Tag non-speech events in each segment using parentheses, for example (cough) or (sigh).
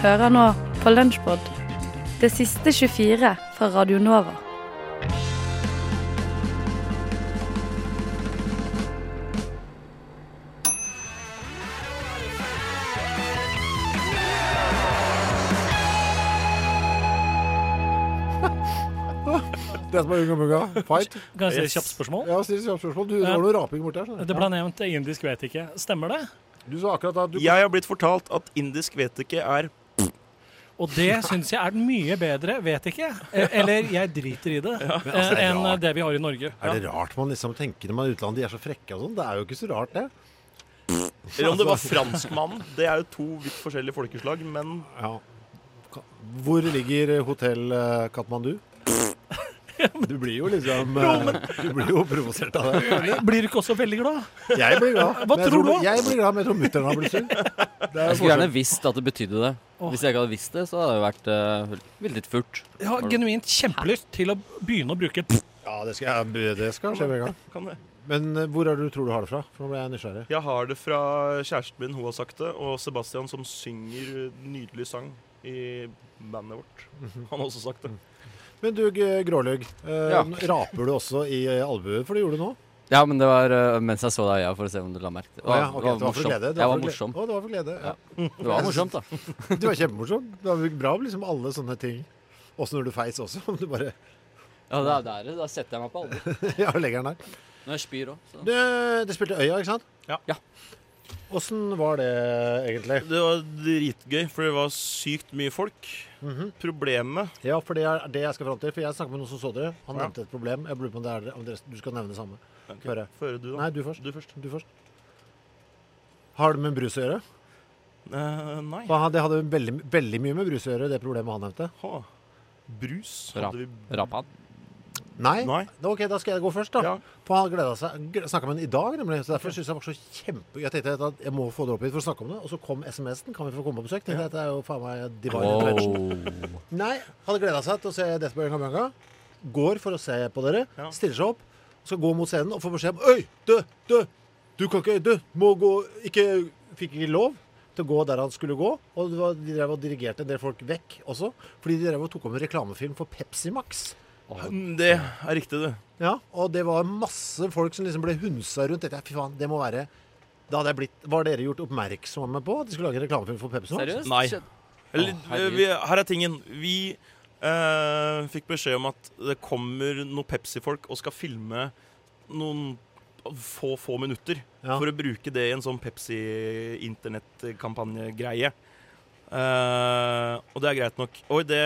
Hører nå på Lunsjpod, det siste 24 fra Radio Nova. Det som er Unga Bunga, fight. Kan jeg stille et kjapt spørsmål? Ja, still kjapt spørsmål. Du, det var noe raping borti her. Det ble nevnt indisk, vet ikke. Stemmer det? Du sa akkurat at du Jeg har blitt fortalt at indisk vet ikke er Og det syns jeg er mye bedre, vet ikke. Eh, Eller jeg driter i det, altså, eh, det er enn det vi har i Norge. Er det rart man liksom tenker når man er utlandet, de er så frekke og sånn? Det er jo ikke så rart, det. Eller om det var franskmannen. Det er jo to vidt forskjellige folkeslag, men Ja. Hvor ligger hotell eh, Katmandu? (laughs) Du blir jo liksom eh, Du blir jo provosert av det. Blir du ikke også veldig glad? Jeg blir glad. Hva tror du? Jeg blir glad, men jeg tror mutter'n har blitt sur. (laughs) Jeg skulle gjerne visst at det betydde det. Hvis jeg ikke hadde visst det, så hadde det vært uh, veldig furt. Jeg har genuint kjempelyst til å begynne å bruke Ja, det skal, jeg, det skal skje med en gang. kan det. Men eh, hvor er det du tror du har det fra? For nå ble jeg nysgjerrig. Jeg har det fra kjæresten min, hun har sagt det, og Sebastian som synger nydelig sang i bandet vårt. (laughs) Han har også sagt det. Men du, Gråløg. Eh, Ja. (laughs) Raper du også i eh, albuet? For det gjorde du nå. Ja, men det var uh, mens jeg så deg, i ja, for å se om du la merke til det. Å ja, okay, det var det var for morsomt. glede. Det Jeg var morsom. Å, det var for glede. Ja. Det var morsomt, da. (laughs) Du var kjempemorsom. Det var bra liksom alle sånne ting. Også når du feis også. (laughs) Om du bare Ja, det er der, Da setter jeg meg på alvor. Ja, legger den der. Når jeg spyr òg. Du, det spilte Øya, ikke sant? Ja. Ja. Åssen var det egentlig? Det var dritgøy, for det var sykt mye folk. Mhm. Problemet Ja, for det er det jeg skal fram til. For jeg snakket med noen som så dere. Han Ja. nevnte et problem. Jeg lurer på om, det er, om dere, du skal nevne det samme. Okay. Føre. Føre du, da. Nei, du først. Du først. Du først. Har det med brus å gjøre? Uh, nei. For Det hadde veldig, veldig mye med brus å gjøre, det problemet han nevnte. Ha. Brus Rap. vi Rapan. Nei? Nei. Ok, da skal jeg gå først, da. Ja. For han gleda seg. Snakka med ham i dag, nemlig. Så derfor synes jeg var så kjempe... Jeg tenkte at jeg må få det opp hit for å snakke om det. Og så kom SMS-en. Kan vi få komme på besøk? Tenkte ja. Dette er jo faen meg divine intervention. Wow. Nei, hadde gleda seg til å se Death by Unga Går for å se på dere. Ja. Stiller seg opp. Skal gå mot scenen og får beskjed om Øy, du, du! Du kan ikke Du må gå Ikke Fikk ikke lov til å gå der han skulle gå. Og de drev og dirigerte en del folk vekk også. Fordi de drev og tok om en reklamefilm for Pepsi Max. Det er riktig, du. Ja, og det var masse folk som liksom ble hunsa rundt dette. Fy faen, det må være Da hadde jeg blitt Var dere gjort oppmerksomme på at de skulle lage en reklamefilm for Pepsi Max? Seriøst? Nei. Eller, Å, vi, her er tingen. Vi eh, fikk beskjed om at det kommer noen Pepsi-folk og skal filme noen få, få minutter Ja. for å bruke det i en sånn Pepsi-internettkampanjegreie. Eh, og det er greit nok. Og i det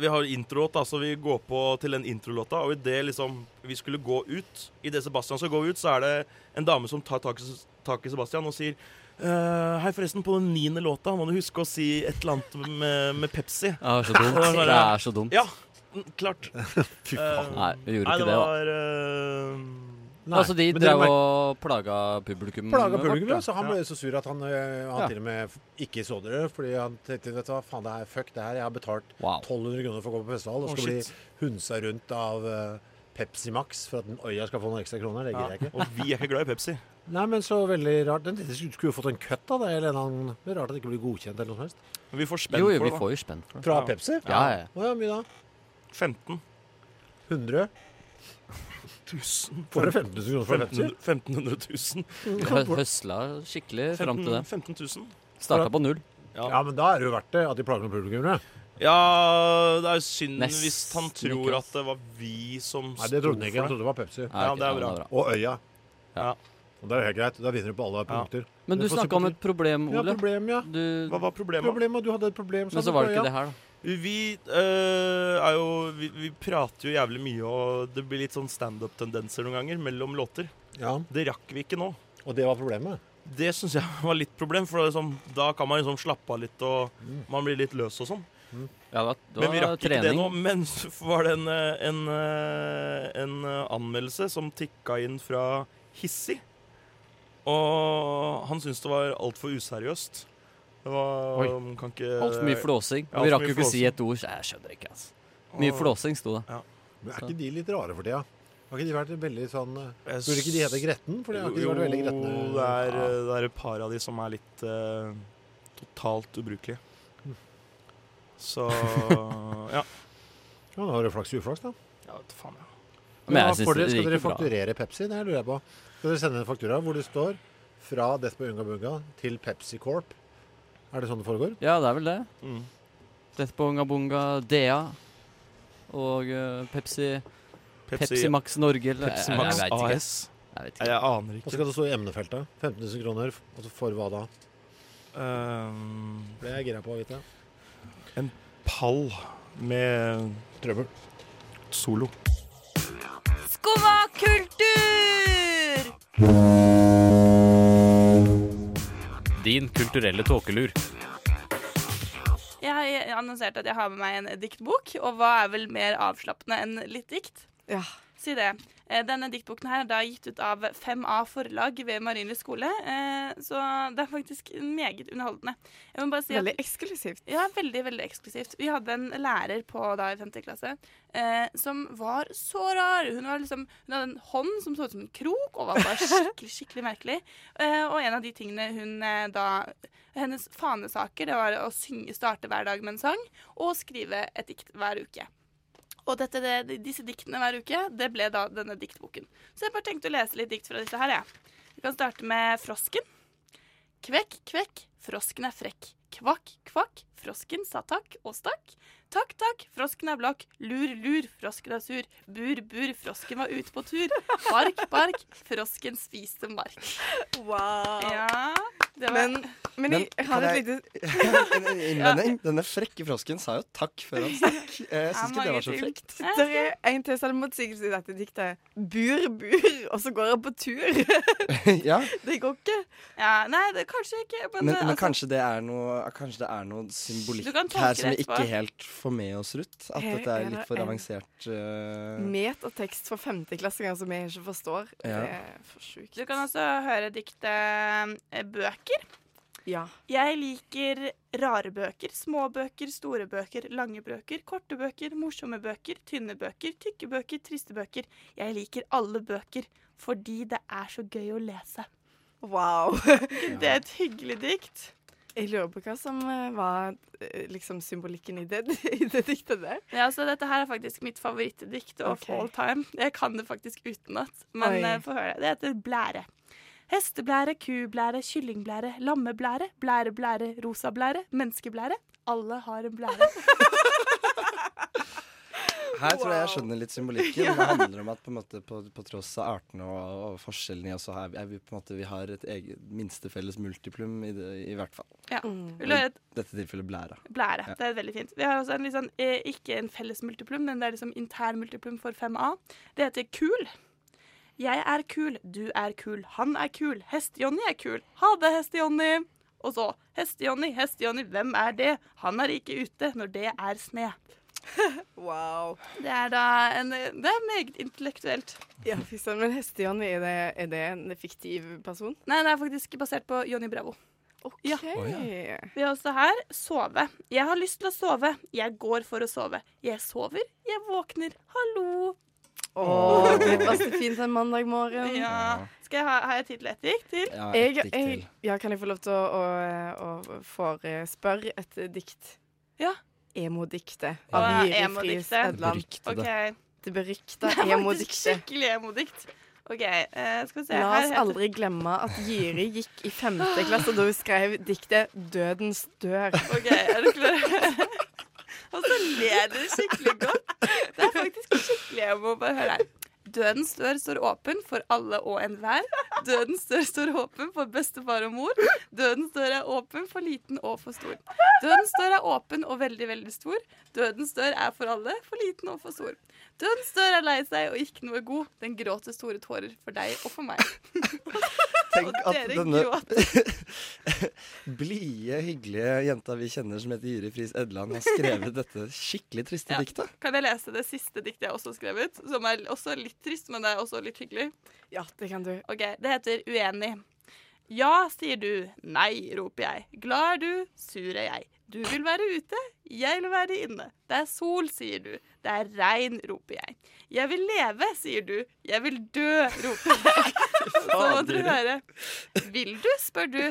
Vi har introlåt, da, så vi går på til den introlåta. Og i det liksom vi skulle gå ut, i det Sebastian skal gå ut, så er det en dame som tar tak i, tak i Sebastian og sier Uh, Hei, forresten, på den niende låta må du huske å si et eller annet med, med Pepsi. Ja, så dumt. (laughs) Det er så dumt. Ja, klart. (laughs) Fy faen. Uh, Nei, vi gjorde Nei, ikke det det, da. var eh, Nei, Altså, de drev og plaga publikum. Plaga publikum, ja, så han ble så sur at han, øh, han Ja. til og med ikke så dere. Fordi han tenkte vet du hva, faen det her, fuck det her. Jeg har betalt Wow. 1200 kroner for å gå på festival og Å, skal bli shit. hunsa rundt av uh, Pepsi Max for at den Øya skal få noen ekstra kroner. Det gidder jeg ikke. Og vi er ikke glad i Pepsi. Nei, men så veldig rart. Den de skulle jo fått en cut av det. Eller en annen, det er rart at det ikke blir godkjent eller noe som helst. Men vi får spenn Jo, for jo, vi får jo spenn for det. Fra Ja. Pepsi? Ja, Ja, ja. ja, mye da? 15 100? 000. for, for 15 000 for fra 1500 000. Hø- Høsla skikkelig fram til det. 15 000. Starta på null. Ja, men da er det jo verdt det at de plager med publikummere. Ja, det er jo synd Nest, hvis han tror at det var vi som Nei, det trodde han ikke. Han trodde det var Pepsi. Ja, Ja, det er ja, bra. Og Øya. Ja. Og det er jo helt greit. Da vinner du på alle punkter. Men du snakka om et problem, Ole. Ja, problem, ja. Du, Hva var problemet? Problemet, du hadde et problem. men så var det ikke det her, da. Vi øh, er jo vi, vi prater jo jævlig mye, og det blir litt sånn standup-tendenser noen ganger mellom låter. Ja, Det rakk vi ikke nå. og det var problemet. Det syns jeg (laughs) var litt problem, for det er liksom, da kan man liksom slappe av litt, og Mm. man blir litt løs og sånn. Ja, det var, det Men vi rakk rakk ikke det nå. Men så var det en, eh, en, eh, en anmeldelse som tikka inn fra Hissig. Og han syntes det var altfor useriøst. Det var Oi. um, kan ikke Altfor mye flåsing. Ja, Og vi alt rakk jo ikke ikke si flåsing. et ord. så Jeg skjønner ikke, altså. Mye flåsing sto det. Men er ikke de litt rare for tida? Har ikke de vært veldig sånn eh, Jeg Burde ikke de hete Gretten? For de har ikke de vært veldig gretne. Jo, det er, eh, det er et par av de som er litt eh, totalt ubrukelige. Så (laughs) ja. Ja, da har du flaks uflaks, da. Ja, vet du faen, ja. Men jeg synes får det dere, skal gikk dere jo bra. fakturere Pepsi? Det lurer jeg på. Skal dere sende en faktura hvor det står fra Despo Unga Bunga til Pepsi Corp? Er det sånn det foregår? Ja, det er vel det. Mm. Dette på Unga Bunga, DA og uh, Pepsi, Pepsi, Max Norge eller Pepsi Max jeg, ikke. AS. Jeg vet Nei, ikke. Jeg aner Hva ikke. skal det stå i emnefeltet? 15 000 kroner. Og så for hva da? Um, Det er jeg gira på å vite. pall med Trøbbel. solo. Skumma kultur! Din kulturelle tåkelur. Jeg har annonserte at jeg har med meg en diktbok, og hva er vel mer avslappende enn litt dikt? Ja. Si det. Eh, Denne diktboken her er da gitt ut av 5A forlag ved Marienlyst skole, eh, så det er faktisk meget underholdende. Si Veldig eksklusivt. Ja, veldig, veldig eksklusivt. Vi hadde en lærer på da i 5. klasse eh, som var så rar. Hun, var liksom, hun hadde en hånd som så ut som en krok, og var bare (laughs) skikkelig, skikkelig merkelig. Og en av de tingene hun da Hennes fanesaker det var å synge, starte hver dag med en sang og skrive et dikt hver uke. Og dette, det, disse diktene hver uke, det ble da denne diktboken. Så jeg bare tenkte å lese litt dikt fra disse her, jeg. Vi kan starte med Frosken. Kvekk, kvekk, frosken er frekk. Kvakk, kvakk, frosken sa takk og stakk. Takk, takk, frosken er blakk. Lur, lur, frosken er sur. Bur, bur, frosken var ute på tur. Bark, bark, frosken spiste mark. Wow. Ja, det var Men, men jeg Men har et jeg- lite (laughs) En innvending. Denne frekke frosken sa jo takk før han stakk. (laughs) Jeg syns ikke det var så frekt. Det er en til selvmotsigelse i dette diktet. Bur, bur, og så går han på tur. (laughs) Ja, Det går ikke. Ja, nei, det kanskje ikke, men, men, det, men altså, kanskje det er noe Kanskje det er noe symbolikk Du kan tolke her som vi ikke helt får med oss, Ruth. At Her dette er er litt for avansert. Uh... Met og tekst for femteklassinger som jeg ikke forstår. Ja. Det er for sjukt. Du kan også høre diktet eh, Bøker. Ja. Jeg liker rare bøker, små bøker, store bøker, lange bøker, korte bøker, morsomme bøker, tynne bøker, tykke bøker, triste bøker. Jeg liker alle bøker fordi det er så gøy å lese. Wow. (laughs) Det er et hyggelig dikt. Jeg lurer på hva som eh, var eh, liksom symbolikken i det, (laughs) i det diktet der. Ja, så Dette her er faktisk mitt favorittdikt of okay. all time. Jeg kan det faktisk utenat, men uh, få høre. Det heter Blære. Hesteblære, kublære, kyllingblære, lammeblære, blæreblære, rosablære, menneskeblære. Alle har en blære. (laughs) (laughs) Her tror jeg jeg skjønner litt symbolikken. (laughs) Det handler om at på, en måte, på, på tross av artene og, og forskjellene i oss, så er, vi på en måte Vi har et eget minstefelles multiplum, i, det, i hvert fall. Ja. Mm. I dette tilfellet blæra. Blære. Ja. Det er veldig fint. Vi har også en litt sånn, eh, ikke en felles multiplum, men det er liksom intern multiplum for 5A. Det heter kul. Jeg er kul, du er kul, han er kul, Hest Jonny er kul. Ha det, Hest Jonny! Og så Hest Jonny, Hest Jonny, hvem er det? Han er ikke ute når det er sne. (laughs) Wow. Det er da en Det er meget intellektuelt. Ja, fy søren. Men Heste-Johnny, er, det- er det en fiktiv person? Nei, det er faktisk basert på Jonny Bravo. OK. Ja. Vi har også her sove. Jeg har lyst til å sove. Jeg går for å sove. Jeg sover, jeg våkner. Hallo. Å, det passer fint en mandag morgen. Ja. Skal jeg ha, har jeg tid til ett dikt til? Ja, Jeg, et dikt jeg, ja, kan jeg få lov til å, å, å forespørre et dikt? Ja. Emo-diktet av ja, Jiri emo Friis Edland. Det berykta Det er faktisk skikkelig emo-dikt. OK, uh, skal vi se. La oss aldri glemme at Jiri gikk i femte klasse da hun skrev diktet 'Dødens dør'. OK, er du klar? (laughs) Og så ler du skikkelig godt. Det er faktisk skikkelig emo. Bare hør her. Dødens dør står åpen for alle og enhver. Dødens dør står åpen for bestefar og mor. Dødens dør er åpen for liten og for stor. Dødens dør er åpen og veldig, veldig stor. Dødens dør er for alle, for liten og for stor. Dødens dør er lei seg og ikke noe god. Den gråter store tårer for deg og for meg. Tenk Og at denne (laughs) blide, hyggelige jenta vi kjenner som heter Jyri Friis Edland, har skrevet dette skikkelig triste Ja. diktet. Kan jeg lese det siste diktet jeg også har skrevet? Som er også litt trist, men det er også litt hyggelig. Ja, det kan du. Ok, Det heter Uenig. Ja, sier du. Nei, roper jeg. Glad er du, sur er jeg. Du vil være ute, jeg vil være inne. Det er sol, sier du. Det er regn, roper jeg. Jeg vil leve, sier du. Jeg vil dø, roper jeg. (laughs) Så må du høre. Vil du, spør du.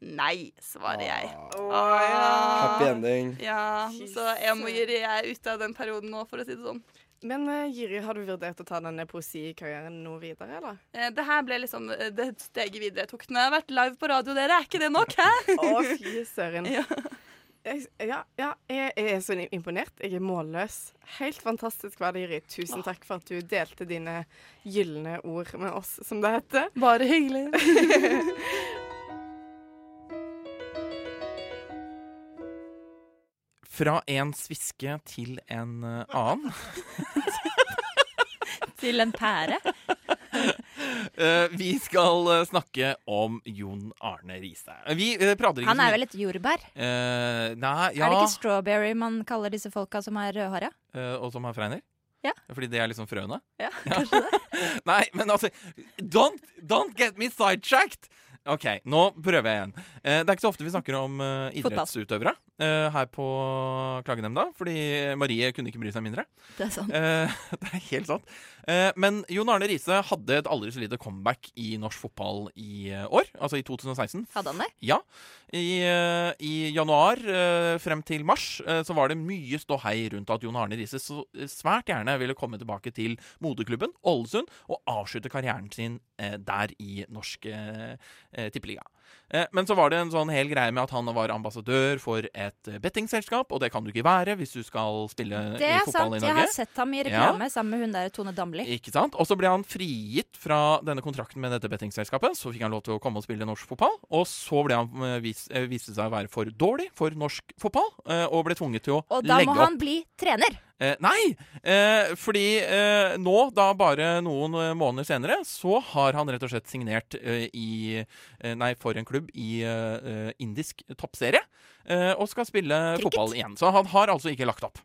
Nei, svarer jeg. Happy ending. Ja, så jeg er ute av den perioden nå, for å si det sånn. Men uh, Jiri, har du vurdert å ta denne poesikarrieren noe videre, eller? Eh, Det her ble liksom eh, det steget videre jeg tok. Nå har jeg vært live på radio, dere. Er ikke det nok, hæ? (laughs) Å, fy søren. Ja. Jeg, ja, ja jeg, jeg er så imponert. Jeg er målløs. Helt fantastisk hva det, gir. Tusen takk for at du delte dine gylne ord med oss, som det heter. Bare hyggelig. (laughs) Fra en sviske til en eh, annen. (laughs) Til en pære. (laughs) Eh, vi skal eh, snakke om Jon Arne Riise. Vi prater ikke Han er vel et jordbær? Uh, nei, ja Er det ikke strawberry man kaller disse folka som er rødhåra? Uh, Og som har fregner? Ja. Fordi det er liksom frøene? Ja, kanskje det. (laughs) Nei, men altså Don't, don't get me sidetracked! OK, nå prøver jeg igjen. Eh, det er ikke så ofte vi snakker om eh, idrettsutøvere eh, her på Klagenemnda, fordi Marie kunne ikke bry seg mindre. Det er sant. Eh, (laughs) det er helt sant. Eh, men Jon Arne Riise hadde et aldri så lite comeback i norsk fotball i eh, år, altså i 2016. Hadde han det? Ja. I, eh, i januar frem til mars så var det mye ståhei rundt at Jon Arne Riise så svært gjerne ville komme tilbake til moderklubben Ålesund og avslutte karrieren sin der i norsk tippeliga. Eh, Men så var det en sånn hel greie med at han var ambassadør for et eh, bettingselskap, og det kan du ikke være hvis du skal spille Det i er fotball sant. i Jeg har sett ham i reklame sammen med hun der Tone Damli. Ikke sant? Og så ble han frigitt fra denne kontrakten med dette bettingselskapet. Så fikk han lov til å komme og spille norsk fotball. Og så ble han, eh, vis, viste seg å være for dårlig for norsk fotball, og ble tvunget til å legge opp. Og da må han bli trener. Eh, nei! Eh, fordi eh, nå, da bare noen eh, måneder senere, så har han rett og slett signert eh, i eh, Nei, for en klubb i indisk toppserie. Og skal spille Cricket? fotball igjen. Så han har altså ikke lagt opp.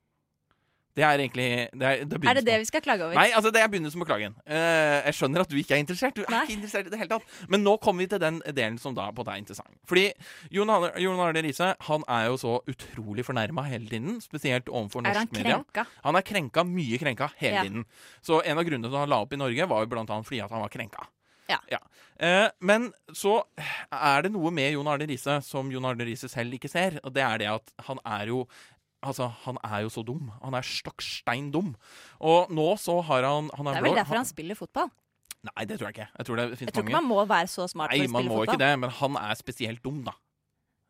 Det er egentlig det er, det Er det det vi skal klage over? Nei, altså det er begynnelsen på klagen. Uh, jeg skjønner at du ikke er interessert. Du er Nei. ikke interessert i det hele tatt. Men nå kommer vi til den delen som da på deg er interessant. Fordi Jon Arne, Jon Arne Riise han er jo så utrolig fornærma hele tiden. Spesielt overfor norsk media. Er han krenka? Han er krenka, mye krenka, hele Ja. tiden. Så en av grunnene til at han la opp i Norge, var jo blant annet fordi at han var krenka. Ja. Eh, men så er det noe med Jon Arne Riise som Jon Arne Riise selv ikke ser. Og det er det at han er jo Altså, han er jo så dum. Han er stakkstein dum. Og nå så har han, han Det er er vel blå- derfor han spiller fotball. Nei, det tror jeg ikke. Jeg tror det Jeg tror ikke man må være så smart Nei, for å spille fotball. Nei, man må ikke det, men han er spesielt dum, da.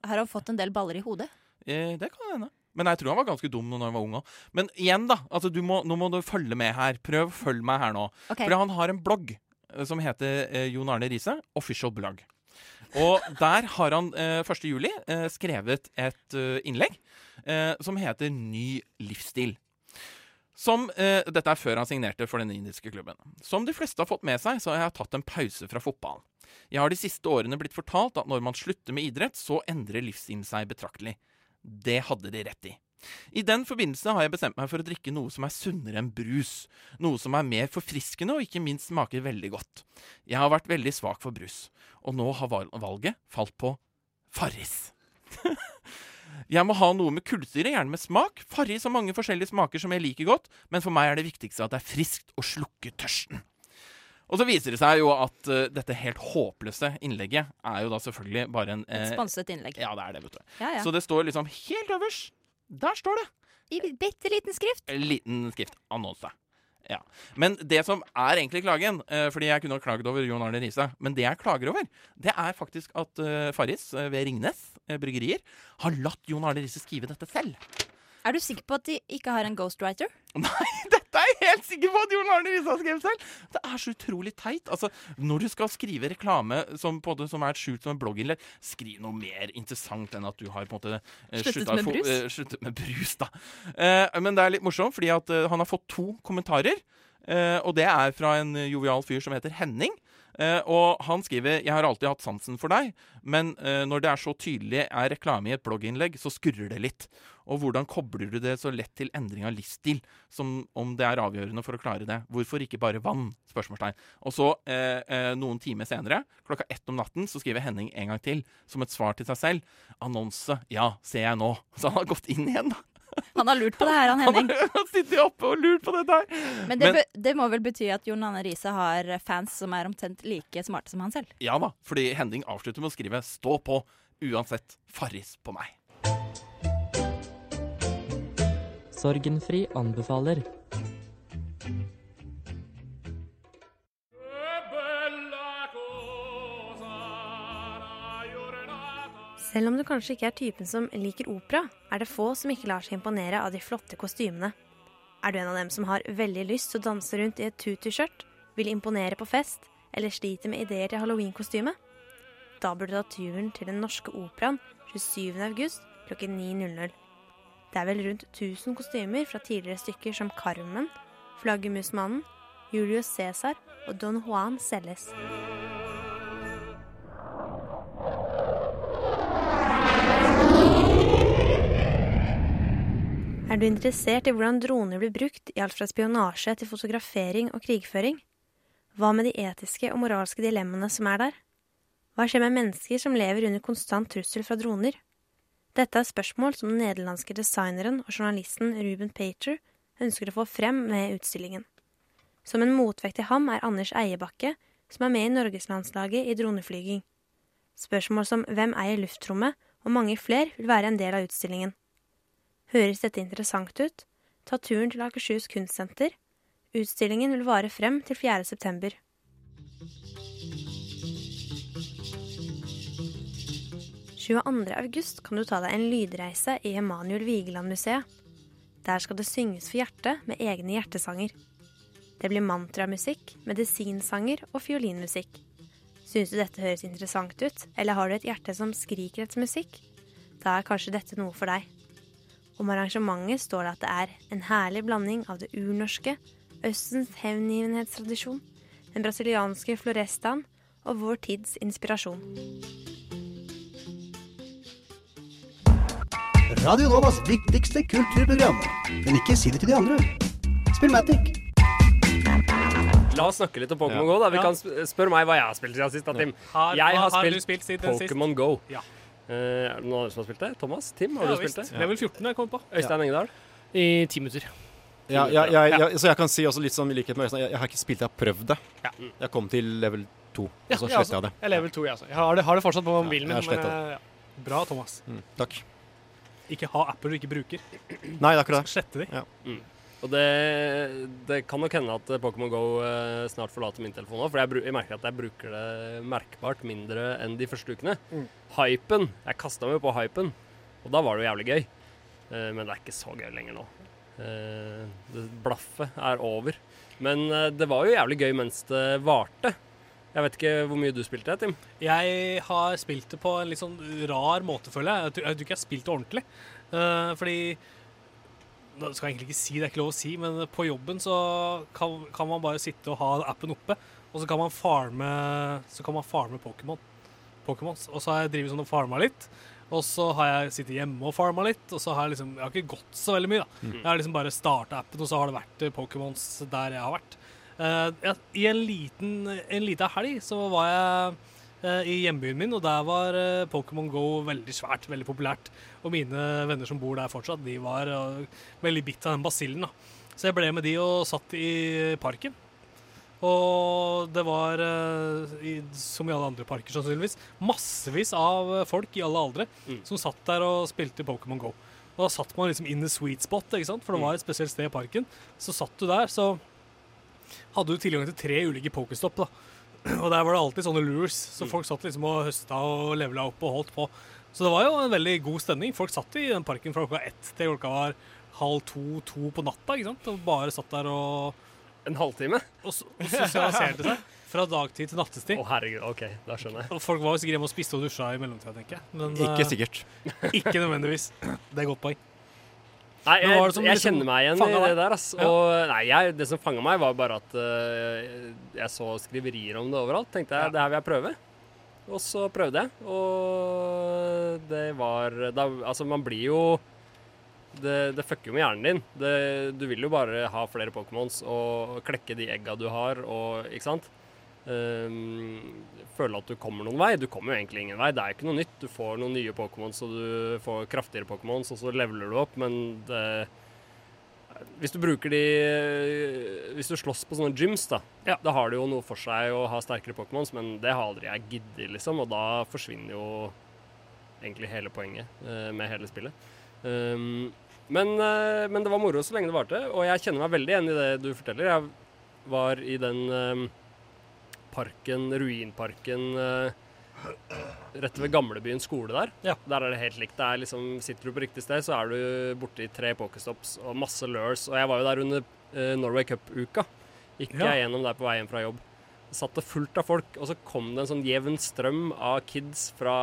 Har han fått en del baller i hodet? Eh, det kan hende. Men jeg tror han var ganske dum når han var ung òg. Men igjen, da. Altså, du må, nå må du følge med her. Prøv å følge meg her nå. Okay. For han har en blogg eh, som heter eh, Jon Arne Riise, official blog. Og der har han eh, 1. juli eh, skrevet et eh, innlegg eh, som heter Ny livsstil. Som, eh, dette er før han signerte for den indiske klubben. Som de fleste har fått med seg, så har jeg tatt en pause fra fotballen. Jeg har de siste årene blitt fortalt at når man slutter med idrett, så endrer livsstilen seg betraktelig. Det hadde de rett i. I den forbindelse har jeg bestemt meg for å drikke noe som er sunnere enn brus. Noe som er mer forfriskende og ikke minst smaker veldig godt. Jeg har vært veldig svak for brus, og nå har valget falt på Farris. (laughs) jeg må ha noe med kullsyre, gjerne med smak. Farge i så mange forskjellige smaker som jeg liker godt, men for meg er det viktigste at det er friskt og slukker tørsten. Og så viser det seg jo at uh, dette helt håpløse innlegget er jo da selvfølgelig bare en Et eh, sponset innlegg. Ja, det er det, vet du. Ja, ja. Så det står liksom helt øverst. Der står det. I bitte liten skrift. Liten skrift. Annonse. Ja. Men det som er egentlig klagen, eh, fordi jeg kunne ha klaget over Jon Arne Riise, men det jeg klager over, det er faktisk at eh, Farris eh, ved Ringnes bryggerier har latt Jon Arne Riise skrive dette selv. Er du sikker på at de ikke har en ghostwriter? (laughs) Nei, dette er jeg helt sikker på at Jon Arne Riise har skrevet selv! Det er så utrolig teit. Altså, når du skal skrive reklame som, måte, som er skjult som en blogginnlegg, skriv noe mer interessant enn at du har på en måte eh, Sluttet med brus? eh, sluttet med brus, da. Eh, men det er litt morsomt, fordi at eh, han har fått to kommentarer. eh, og det er fra en eh, jovial fyr som heter Henning. Eh, og han skriver Jeg har alltid hatt sansen for deg, men eh, når det er så tydelig er reklame i et blogginnlegg, så skurrer det litt. Og hvordan kobler du det så lett til endring av livsstil, som om det er avgjørende for å klare det? Hvorfor ikke bare vann? Spørsmålstegn. Og så, eh, eh, noen timer senere, klokka ett om natten, så skriver Henning en gang til, som et svar til seg selv. Annonse. Ja, ser jeg nå. Så han har gått inn igjen, da. Han har lurt på det her, han Henning. Han har (laughs) sittet oppe og lurt på dette her. Men det, Men- be, det må vel bety at Jon Anne Riise har fans som er omtrent like smarte som han selv? Ja da, fordi Henning avslutter med å skrive 'Stå på, Uansett, Farris på meg. Sorgenfri anbefaler. Selv om du kanskje ikke er typen som liker opera, er det få som ikke lar seg imponere av de flotte kostymene. Er du en av dem som har veldig lyst til å danse rundt i et tutu-skjørt, vil imponere på fest, eller sliter med ideer til halloweenkostyme? Da burde du ta turen til Den norske operaen 27. august klokken 9.00. Det er vel rundt 1000 kostymer fra tidligere stykker som Carmen, Flaggermusmannen, Julius Cæsar og Don Juan selges. Er du interessert i hvordan droner blir brukt i alt fra spionasje til fotografering og krigføring? Hva med de etiske og moralske dilemmaene som er der? Hva skjer med mennesker som lever under konstant trussel fra droner? Dette er spørsmål som den nederlandske designeren og journalisten Ruben Pater ønsker å få frem med utstillingen. Som en motvekt til ham er Anders Eiebakke, som er med i Norgeslandslaget i droneflyging. Spørsmål som hvem eier luftrommet, og mange flere vil være en del av utstillingen. Høres dette interessant ut? Ta turen til Akershus kunstsenter. Utstillingen vil vare frem til 4. september. august kan du ta deg en lydreise i Emanuel Vigeland-museet. Der skal det synges for hjertet med egne hjertesanger. Det blir mantramusikk, medisinsanger og fiolinmusikk. Syns du dette høres interessant ut, eller har du et hjerte som skriker etter musikk? Da er kanskje dette noe for deg. Om arrangementet står det at det er en herlig blanding av det urnorske, Østens hevngivenhetstradisjon, den brasilianske florestaen og vår tids inspirasjon. Radio Novas viktigste kulturprogram. Men ikke si det til de andre. Spill Matic. La oss snakke litt om Pokémon Go. da Vi Ja. kan sp- spørre meg hva jeg har spilt siden sist. Har- jeg har har spilt, spilt? Pokémon Go. Ja. Eh, er det noen andre som har spilt det? Thomas? Tim, har Ja, du spilt det? Level 14 har jeg kommet på. Øystein Engedal? I ti minutter. Ja, Ja, ja, ja, ja, så jeg kan si også litt sånn i likhet med Øystein, jeg, jeg har ikke spilt, jeg har prøvd det. Jeg kom til level 2, og så sletta jeg det. Jeg level 2, jeg altså. Jeg har det, har det fortsatt på mobilen Ja, min. men, eh, ja. Bra, Thomas. Mm, takk. Ikke ha apper du ikke bruker. Nei, det er akkurat det. Slette de. Mm. Og det, det kan nok hende at Pokémon Go eh, snart forlater min telefon òg, for jeg, jeg merker at jeg bruker det merkbart mindre enn de første ukene. Mm. Hypen. Jeg kasta meg på hypen, og da var det jo jævlig gøy. Eh, men det er ikke så gøy lenger nå. Eh, det Blaffet er over. Men det var jo jævlig gøy mens det varte. Jeg vet ikke hvor mye du spilte, Tim? Jeg har spilt det på en litt sånn rar måte, føler jeg. Jeg tror, jeg tror ikke jeg har spilt det ordentlig. Eh, fordi Da skal jeg egentlig ikke si, det er ikke lov å si, men på jobben så kan, kan man bare sitte og ha appen oppe, og så kan man farme, kan man farme Pokémon. Pokémons. Og så har jeg drevet sånn og farma litt. Og så har jeg sittet hjemme og farma litt, og så har jeg liksom Jeg har ikke gått så veldig mye, da. Mm. Jeg har liksom bare starta appen, og så har det vært eh, Pokémons der jeg har vært. Uh, jeg, I en liten en liten helg så var jeg eh, i hjembyen min, og der var eh, Pokémon Go veldig svært, veldig populært. Og mine venner som bor der fortsatt, de var eh, veldig bitt av den basillen. da. Så jeg ble med de og satt i parken. Og det var, eh, som i alle andre parker sannsynligvis, massevis av eh, folk i alle aldre som satt der og spilte Pokémon Go. Og da satt man liksom in the sweet spot, ikke sant? for det var et spesielt sted i parken. Så satt du der, så hadde du tilgang til tre ulike pokestopp. da. (clears throat) Og der var det alltid sånne lures, så folk satt liksom og høsta og levela opp og holdt på. Så det var jo en veldig god stemning. Folk satt i den parken fra klokka ett til klokka var halv to-to på natta. ikke sant? Og bare satt der og En halvtime? Og, så- og sosialiserte seg. (laughs) Fra dagtid til nattestid. Å, herregud. OK, da skjønner jeg. Og folk var jo sikkert hjemme og spiste og dusja i mellomtida, tenker jeg. Men, Ikke eh, sikkert. Ikke nødvendigvis. Det er et godt poeng. Nei, jeg, jeg liksom kjenner meg igjen i det der. ass. Ja. Og nei, jeg, Det som fanga meg, var bare at uh, jeg så skriverier om det overalt. Tenkte jeg, det her vil jeg prøve. Og så prøvde jeg, og det var da, Altså, man blir jo det, det fucker jo med hjernen din. Det, du vil jo bare ha flere Pokémons og klekke de egga du har, og Ikke sant? Ehm, føle at du kommer noen vei. Du kommer jo egentlig ingen vei. Det er jo ikke noe nytt. Du får noen nye Pokémons, og du får kraftigere Pokémons, og så leveler du opp, men det hvis du bruker de Hvis du slåss på sånne gyms, da, da har det jo noe for seg å ha sterkere Pokémons, men det har aldri jeg giddet, liksom, og da forsvinner jo egentlig hele poenget eh, med hele spillet. Um, men, eh, men det var moro så lenge det varte, og jeg kjenner meg veldig igjen i det du forteller. Jeg var i den eh, parken, ruinparken eh, rett ved gamlebyen skole der. Der er det helt likt. Det er liksom, sitter du på riktig sted, så er du borte i tre pokestops og masse lures. Og jeg var jo der under eh, Norway Cup-uka. Gikk Ja. jeg gjennom der på vei hjem fra jobb. Satt det fullt av folk, og så kom det en sånn jevn strøm av kids fra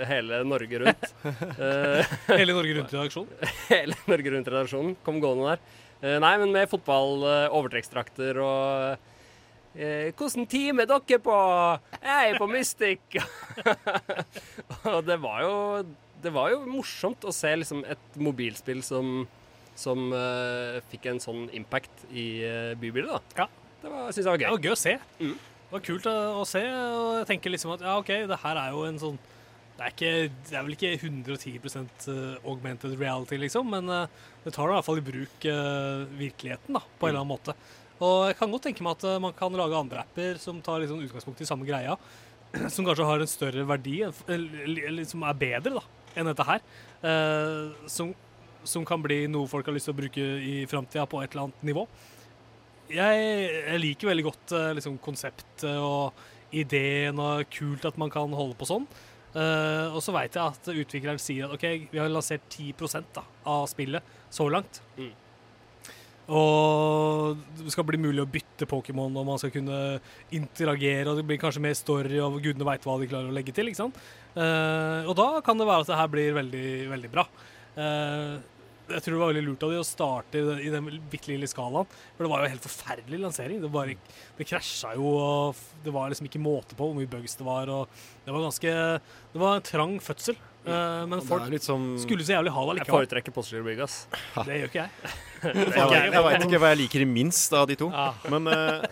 eh, hele Norge rundt. (laughs) Hele Norge Rundt-redaksjonen? (laughs) hele Norge Rundt-redaksjonen kom gående der. Nei, men med fotball, eh, overtrekkstrakter og eh, 'Hvordan team er dere på?' 'Jeg er på Mystic'. (laughs) og det var jo Det var jo morsomt å se liksom et mobilspill som som eh, fikk en sånn impact i uh, bybildet. da. Det var- synes jeg var gøy. Det var gøy å se. Det var kult å, å se, og jeg tenker liksom at ja, OK, det her er jo en sånn Det er, ikke, det er vel ikke 110% augmented reality, liksom, men eh, det tar i hvert fall i bruk eh, virkeligheten da, på en eller annen måte. Og jeg kan godt tenke meg at eh, man kan lage andre apper som tar liksom utgangspunkt i samme greia, (clears throat) som kanskje har en større verdi, eller som er bedre da, enn dette her. eh, som, som kan bli noe folk har lyst til å bruke i framtida på et eller annet nivå. Jeg, jeg liker veldig godt eh, liksom, konseptet og ideen, og kult at man kan holde på sånn. Uh, og så veit jeg at utvikleren sier at OK, vi har lansert 10 da, av spillet så langt. Mm. Og det skal bli mulig å bytte Pokémon, og man skal kunne interagere, og det blir kanskje mer story, og gudene veit hva de klarer å legge til. ikke sant? Eh, og da kan det være at det her blir veldig, veldig bra. Eh, jeg tror det var veldig lurt av de å starte i den, bitte lille skalaen. For det var jo en helt forferdelig lansering. Det, bare, det krasja jo, og det var liksom ikke måte på hvor mye bugs det var. Og det var ganske Det var en trang fødsel. Eh, men folk er som- skulle så jævlig ha det Jeg foretrekker Postgirobygg, Brig, ass. Det gjør ikke jeg. (laughs) Jeg, jeg, jeg veit ikke hva jeg liker minst av de to. Men uh,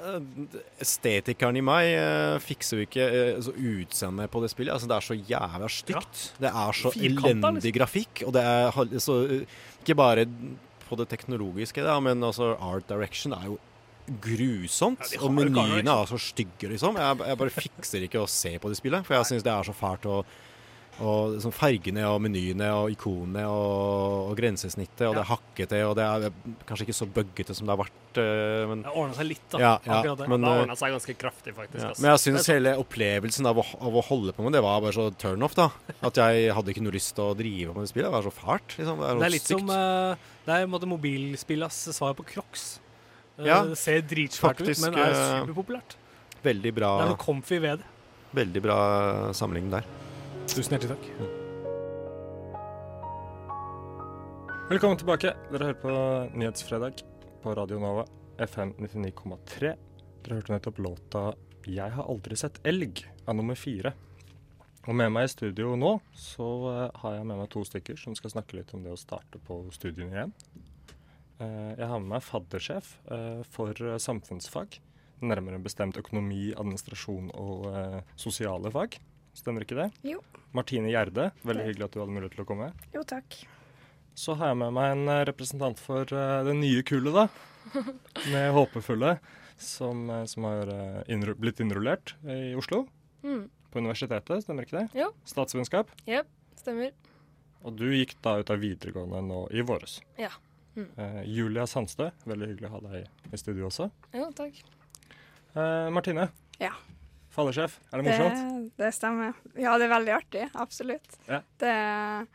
estetikeren i meg uh, fikser jo ikke uh, så utseendet på det spillet. Altså, det er så jævla stygt. Det er så Firkanta, elendig liksom. grafikk. Og det er så Ikke bare på det teknologiske, da, men altså art direction er jo grusomt. Ja, og menyene er så stygge, liksom. Jeg, jeg bare fikser ikke å se på det spillet, for jeg syns det er så fælt. Og, og sånn fargene og menyene og ikonene og, og grensesnittet, og det er hakkete, og det er kanskje ikke så bøggete som det har vært. eh, Men, Det ordna seg litt, da. Ja, ja, akkurat det. men, det eh, ordna seg ganske kraftig, faktisk. ja. ass. Men jeg syns hele opplevelsen av å, av å holde på med det var bare så turn off, da. At jeg hadde ikke noe lyst til å drive med det spillet. Det var så fælt. Liksom. Det er, Det er litt stygt. som uh, Det er på en måte mobilspillas svar på Crocs. Ja, det ser dritfælt ut, men er superpopulært. Veldig bra, Det er noe comfy ved det. veldig bra sammenligning der. Tusen hjertelig takk. Velkommen tilbake. Dere hører på Nyhetsfredag på Radio Nova, FM 99,3. Dere hørte nettopp låta 'Jeg har aldri sett elg' av nummer fire. Og med meg i studio nå så eh, har jeg med meg to stykker som skal snakke litt om det å starte på studiene igjen. Eh, jeg har med meg faddersjef eh, for samfunnsfag. Nærmere bestemt økonomi, administrasjon og sosiale fag. Stemmer ikke det? Jo. Martine Gjerde, veldig hyggelig at du hadde mulighet til å komme. Jo, takk. Så har jeg med meg en eh, representant for eh, det nye kullet, da. (laughs) Med håpefulle. Som, eh, som har innru blitt innrullert i Oslo. Mm. På universitetet, stemmer ikke det? Jo. Statsvitenskap. Ja, stemmer. Og du gikk da ut av videregående nå i våres. Ja. Mm. Eh, Julia Sandstø, veldig hyggelig å ha deg i studio også. Jo, takk. Eh, Martine, Ja. Fallersjef, er det morsomt? Det, det stemmer. Ja, det er veldig artig. Absolutt. Ja. Det er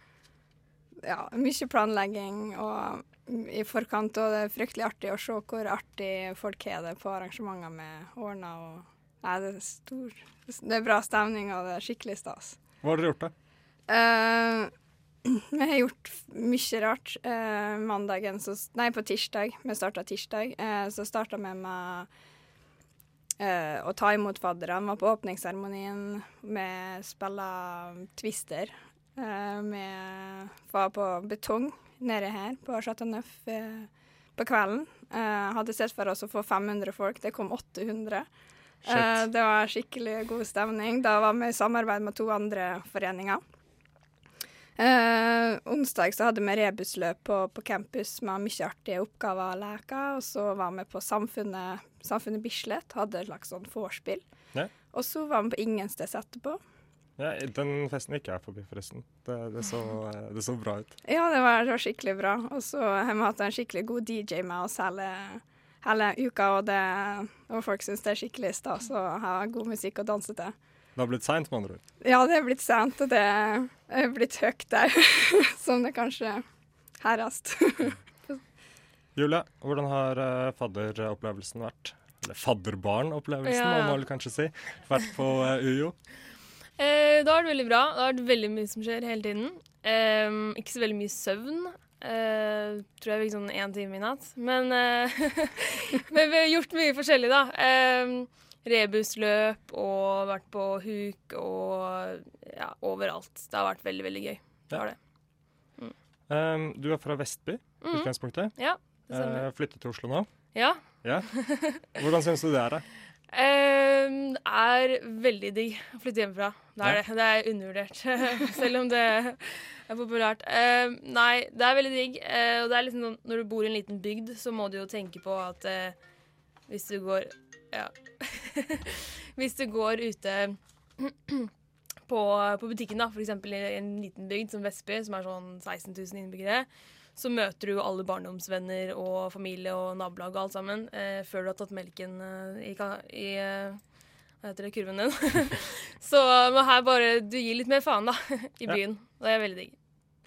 ja, mye planlegging og i forkant, og det er fryktelig artig å se hvor artig folk har det på arrangementer med ordna og Nei, det er stor Det er bra stemning, og det er skikkelig stas. Hva har dere gjort, da? Uh, (clears throat) vi har gjort mye rart. Uh, mandagen så, Nei, på tirsdag. Vi starta tirsdag. Uh, så starta vi med eh, å ta imot fadderne. Var på åpningsseremonien. Vi spilla Twister. Eh, vi var på betong nede her på Chateau Neuf eh, på kvelden. Eh, hadde sett for oss å få 500 folk. Det kom 800. Shit. Eh, det var skikkelig god stemning. Da var vi i samarbeid med to andre foreninger. Eh, onsdag så hadde vi rebusløp på, på campus med mye artige oppgaver å leke. Og så var vi på Samfunnet, Samfunnet Bislett, hadde et slags sånn vorspiel. Ja. Og så var vi på Ingensteds etterpå. Ja, den festen gikk jeg forbi, forresten. Det, det, så, det så bra ut. Ja, det var, det var skikkelig bra. Og så har vi hatt en skikkelig god DJ med oss hele, hele uka, og, det, og folk syns det er skikkelig stas å ha god musikk å danse til. Det har blitt seint, med andre ord. Ja, det er blitt sent, og det blitt høyt der, (laughs) som det kanskje herrest. (laughs) Julie, hvordan har uh, fadderopplevelsen vært? Eller fadderbarnopplevelsen, Ja. må man vel kanskje si. Vært på uh, UiO. Eh, det har vært veldig bra. Det har vært veldig mye som skjer hele tiden. Eh, ikke så veldig mye søvn. Eh, tror jeg fikk sånn én time i natt. Men, eh, (laughs) men vi har gjort mye forskjellig, da. Rebusløp og vært på huk og ja, overalt. Det har vært veldig, veldig gøy. Det har det. Um, du er fra Vestby, i Mhm. utgangspunktet. Ja, det stemmer. Eh, flyttet til Oslo nå. Ja. ja. Hvordan syns du det er? da? Um, (laughs) det er veldig digg å flytte hjemmefra. Det er Ja. det. Det er undervurdert, (laughs) selv om det er populært. Um, nei, det er veldig digg. Uh, og det er liksom når du bor i en liten bygd, så må du jo tenke på at uh, hvis du går Ja. (laughs) hvis du går ute (clears throat) på, på butikken, da, f.eks. i en liten bygd som Vestby, som er sånn 16 000 innbyggere, så møter du alle barndomsvenner og familie og nabolag og alt sammen eh, før du har tatt melken eh, i, i eh, hva heter det, kurven din. (laughs) så men her bare Du gir litt mer faen, da, (laughs) i byen. Ja. det er veldig digg.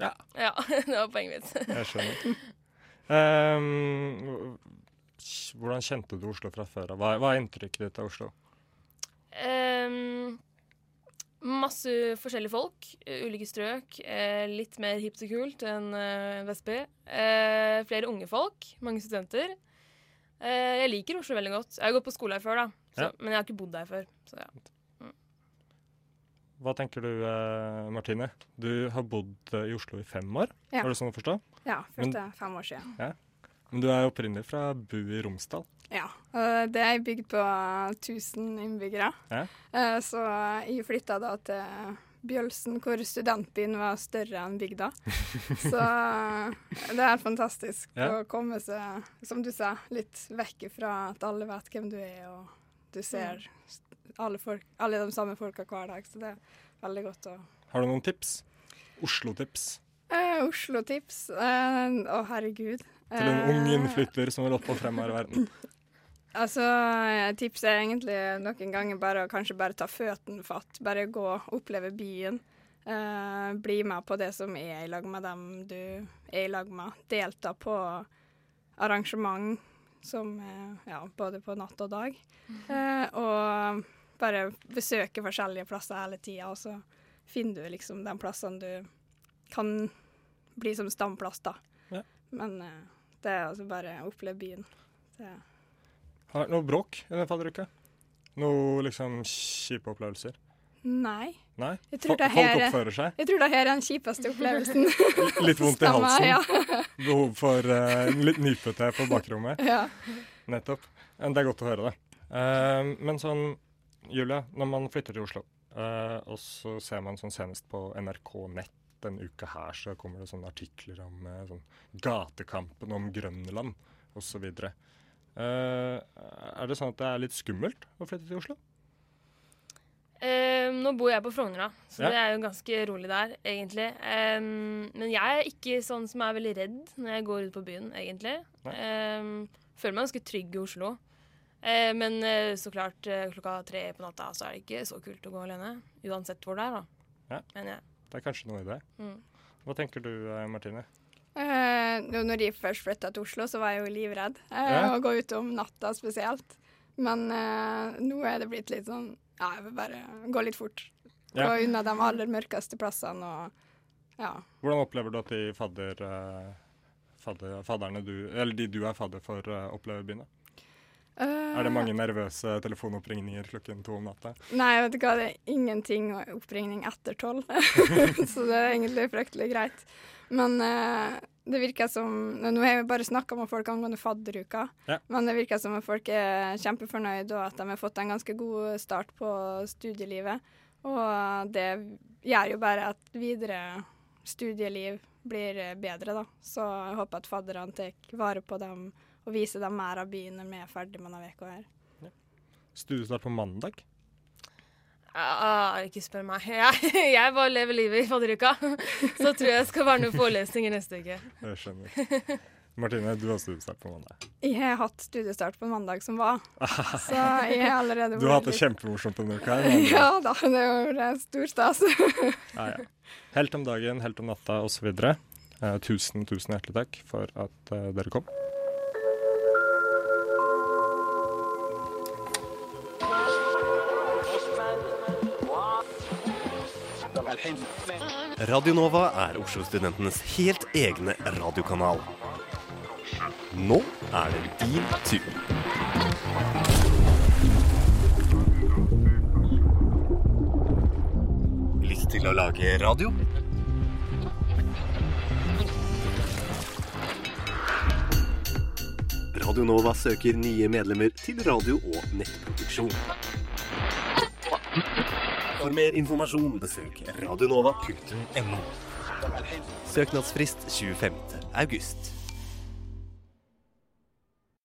Ja. Ja, det var poenget mitt. Jeg skjønner. Um, hvordan kjente du Oslo fra før av? Hva, hva er inntrykket ditt av Oslo? Um, masse forskjellige folk, eh, ulike strøk. eh, litt mer hipt og kult enn uh, Vestby. Uh, flere unge folk, mange studenter. Uh, jeg liker Oslo veldig godt. Jeg har gått på skole her før, da, så, Ja. men jeg har ikke bodd der før. Så ja. Hva tenker du, eh, Martine? Du har bodd eh, i Oslo i fem år, Ja. var det sånn å forstå? Ja, Men- første fem år siden. Ja. Du er opprinnelig fra Bu i Romsdal. Ja. Det er bygd på 1000 innbyggere. Ja. Eh, Så jeg flytta da til Bjølsen, hvor studentbyen var større enn bygda. (laughs) Så det er fantastisk Ja. å komme seg, som du sa, litt vekk fra at alle vet hvem du er, og du ser alle, folk, alle de samme folka hver dag. Så det er veldig godt å Har du noen tips? Oslo-tips Eh, Oslo-tips? Eh, Å, herregud. Til en ung Eh, innflytter som vil opp og fremme her i verden? (laughs) Altså, eh, tipset er egentlig noen ganger bare å kanskje bare ta føttene fatt. Bare gå, oppleve byen. Eh, bli med på det som er i lag med dem du er i lag med. Delta på arrangement som eh, ja, både på natt og dag. Eh, og bare besøke forskjellige plasser hele tida, og så finner du liksom de plassene du kan bli som stamplass, da. Ja. Men eh, det er altså bare å oppleve byen. Er Har det vært noe bråk i den fadderuka? Noe liksom kjipe opplevelser? Nei. Nei? Jeg tror Fo- her, Folk oppfører seg? Jeg tror det her er den kjipeste opplevelsen. (laughs) Litt vondt i halsen? Ja. Behov for uh, litt nypete på bakrommet? Ja. Nettopp. Det er godt å høre, det. Uh, men sånn, Julia, når man flytter til Oslo, uh, og så ser man sånn senest på NRK Nett denne uka her, så kommer det sånne artikler om eh, sånn gatekampen om Grønland osv. Uh, er det sånn at det er litt skummelt å flytte til Oslo? Eh, nå bor jeg på Frogner, da, så Ja. det er jo ganske rolig der, egentlig. Um, men jeg er ikke sånn som er veldig redd når jeg går ut på byen, egentlig. Um, føler meg ganske trygg i Oslo. Uh, men uh, så klart, uh, klokka tre på natta så er det ikke så kult å gå alene. Uansett hvor det er, da. Ja. Men jeg. Det er kanskje noe i det. Mm. Hva tenker du, eh, Martine? Eh, når jeg først flytta til Oslo, så var jeg jo livredd eh, Ja. å gå ut om natta spesielt. Men eh, nå er det blitt litt sånn Ja, jeg vil bare gå litt fort. Gå Ja. unna de aller mørkeste plassene og ja. Hvordan opplever du at de fadder, eh, fadder, fadderne du, eller de du er fadder for, eh, opplever byen? Eh, Er det mange nervøse telefonoppringninger klokken to om natta? Nei, vet du hva, det er ingenting oppringning etter tolv. (laughs) så det er egentlig fryktelig greit. Men uh, det virker som Nå har jeg bare snakka med folk angående fadderuka, Ja. men det virker som at folk er kjempefornøyd og at de har fått en ganske god start på studielivet. Og det gjør jo bare at videre studieliv blir eh, bedre, da. Så jeg håper at fadderne tar vare på dem og vise dem mer av byen når vi er ferdig med denne uka her. Studiestart på mandag? Ah, ikke spør meg. Jeg, (laughs) jeg bare lever livet i fadderuka. (laughs) Så tror jeg jeg skal være noen forelesninger neste uke. Jeg skjønner. Martine, du har studiestart på mandag. Jeg har hatt studiestart på mandag som var, (laughs) så jeg har allerede Du har hatt det kjempemorsomt denne uka. her, Ja da, det var det er stor stas. Ja, ja. Helt om dagen, helt om natta osv. Eh, tusen, tusen hjertelig takk for at eh, dere kom. Radio Nova er Oslo-studentenes helt egne radiokanal. Nå er det din tur. Lyst til å lage radio? Radio Nova søker nye medlemmer til radio- og nettproduksjon. For mer informasjon besøk radionova.no. Søknadsfrist 25. august.